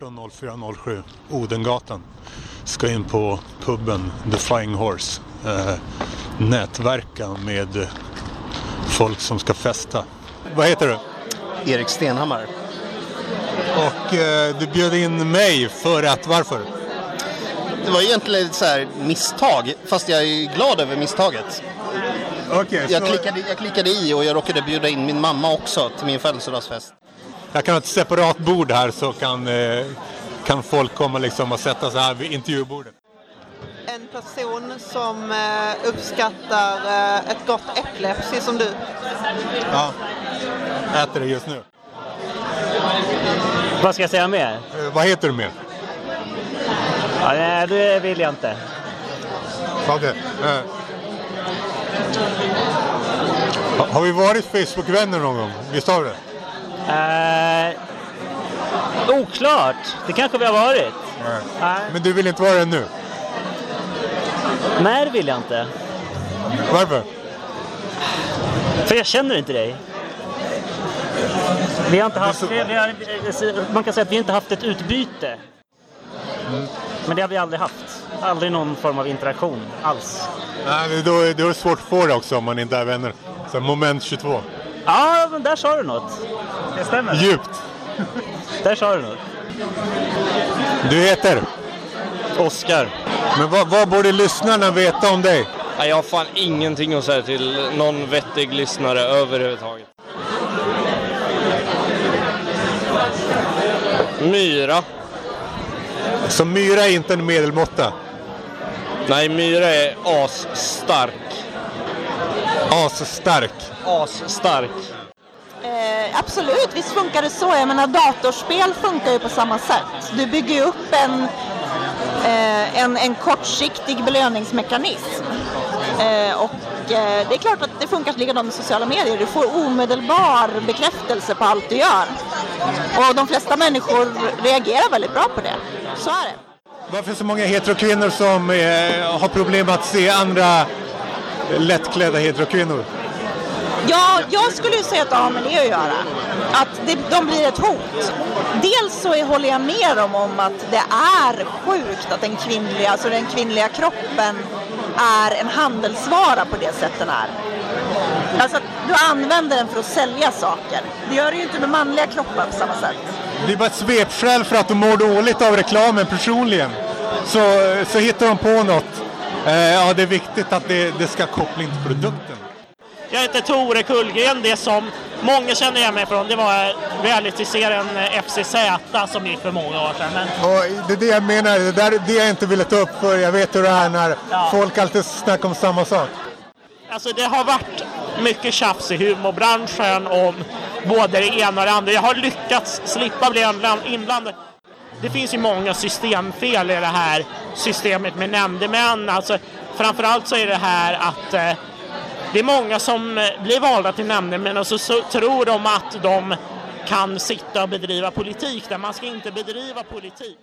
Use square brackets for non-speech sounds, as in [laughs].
18.04.07 Odengatan. Ska in på puben The Flying Horse. Eh, nätverka med folk som ska festa. Vad heter du? Erik Stenhammar. Och eh, du bjöd in mig för att, varför? Det var egentligen ett så här misstag, fast jag är glad över misstaget. Okay, jag, klickade, jag klickade i och jag råkade bjuda in min mamma också till min födelsedagsfest. Jag kan ha ett separat bord här så kan, eh, kan folk komma liksom och sätta sig här vid intervjubordet. En person som eh, uppskattar eh, ett gott äpple, precis som du. Ja, äter det just nu. Vad ska jag säga mer? Vad heter du mer? Ja, nej, det vill jag inte. Okay. Eh. Har vi varit Facebook-vänner någon gång? Visst har vi det? Eh, oklart. Det kanske vi har varit. Nej. Nej. Men du vill inte vara det nu? Nej, det vill jag inte. Varför? För jag känner inte dig. Vi har inte haft, vi, har, man kan säga att vi inte haft ett utbyte. Mm. Men det har vi aldrig haft. Aldrig någon form av interaktion alls. Nej, då, då är det svårt att få det också om man inte är vänner. Så moment 22. Ja, men där sa du något. Det stämmer. Djupt. [laughs] där sa du något. Du heter? Oskar. Men vad, vad borde lyssnarna veta om dig? Jag har fan ingenting att säga till någon vettig lyssnare överhuvudtaget. Myra. Så Myra är inte en medelmåtta? Nej, Myra är asstark. Asstark? Asstark. Eh, absolut, visst funkar det så. Jag menar datorspel funkar ju på samma sätt. Du bygger ju upp en, eh, en, en kortsiktig belöningsmekanism. Eh, och eh, det är klart att det funkar likadant med sociala medier. Du får omedelbar bekräftelse på allt du gör. Och de flesta människor reagerar väldigt bra på det. Så är det. Varför är det så många heterokvinnor som eh, har problem att se andra lättklädda heterokvinnor? Ja, jag skulle säga att det har med det att göra. Att det, de blir ett hot. Dels så håller jag med dem om att det är sjukt att den kvinnliga, alltså den kvinnliga kroppen är en handelsvara på det sätt den är. Alltså att du använder den för att sälja saker. Det gör du ju inte med manliga kroppar på samma sätt. Det är bara ett svepskäl för att de mår dåligt av reklamen personligen. Så, så hittar de på något. Eh, ja, det är viktigt att det, det ska ha koppling till produkten. Jag heter Tore Kullgren. Det som många känner igen mig från det var realityserien FCZ som gick för många år sedan. Men... Och det är det jag menar, det är det jag inte ville ta upp för jag vet hur det är när ja. folk alltid snackar om samma sak. Alltså det har varit mycket tjafs i humorbranschen om både det ena och det andra. Jag har lyckats slippa bli inblandad. Det finns ju många systemfel i det här systemet med nämndemän. Alltså, framförallt så är det här att eh, det är många som eh, blir valda till nämndemän och så, så tror de att de kan sitta och bedriva politik där man ska inte bedriva politik.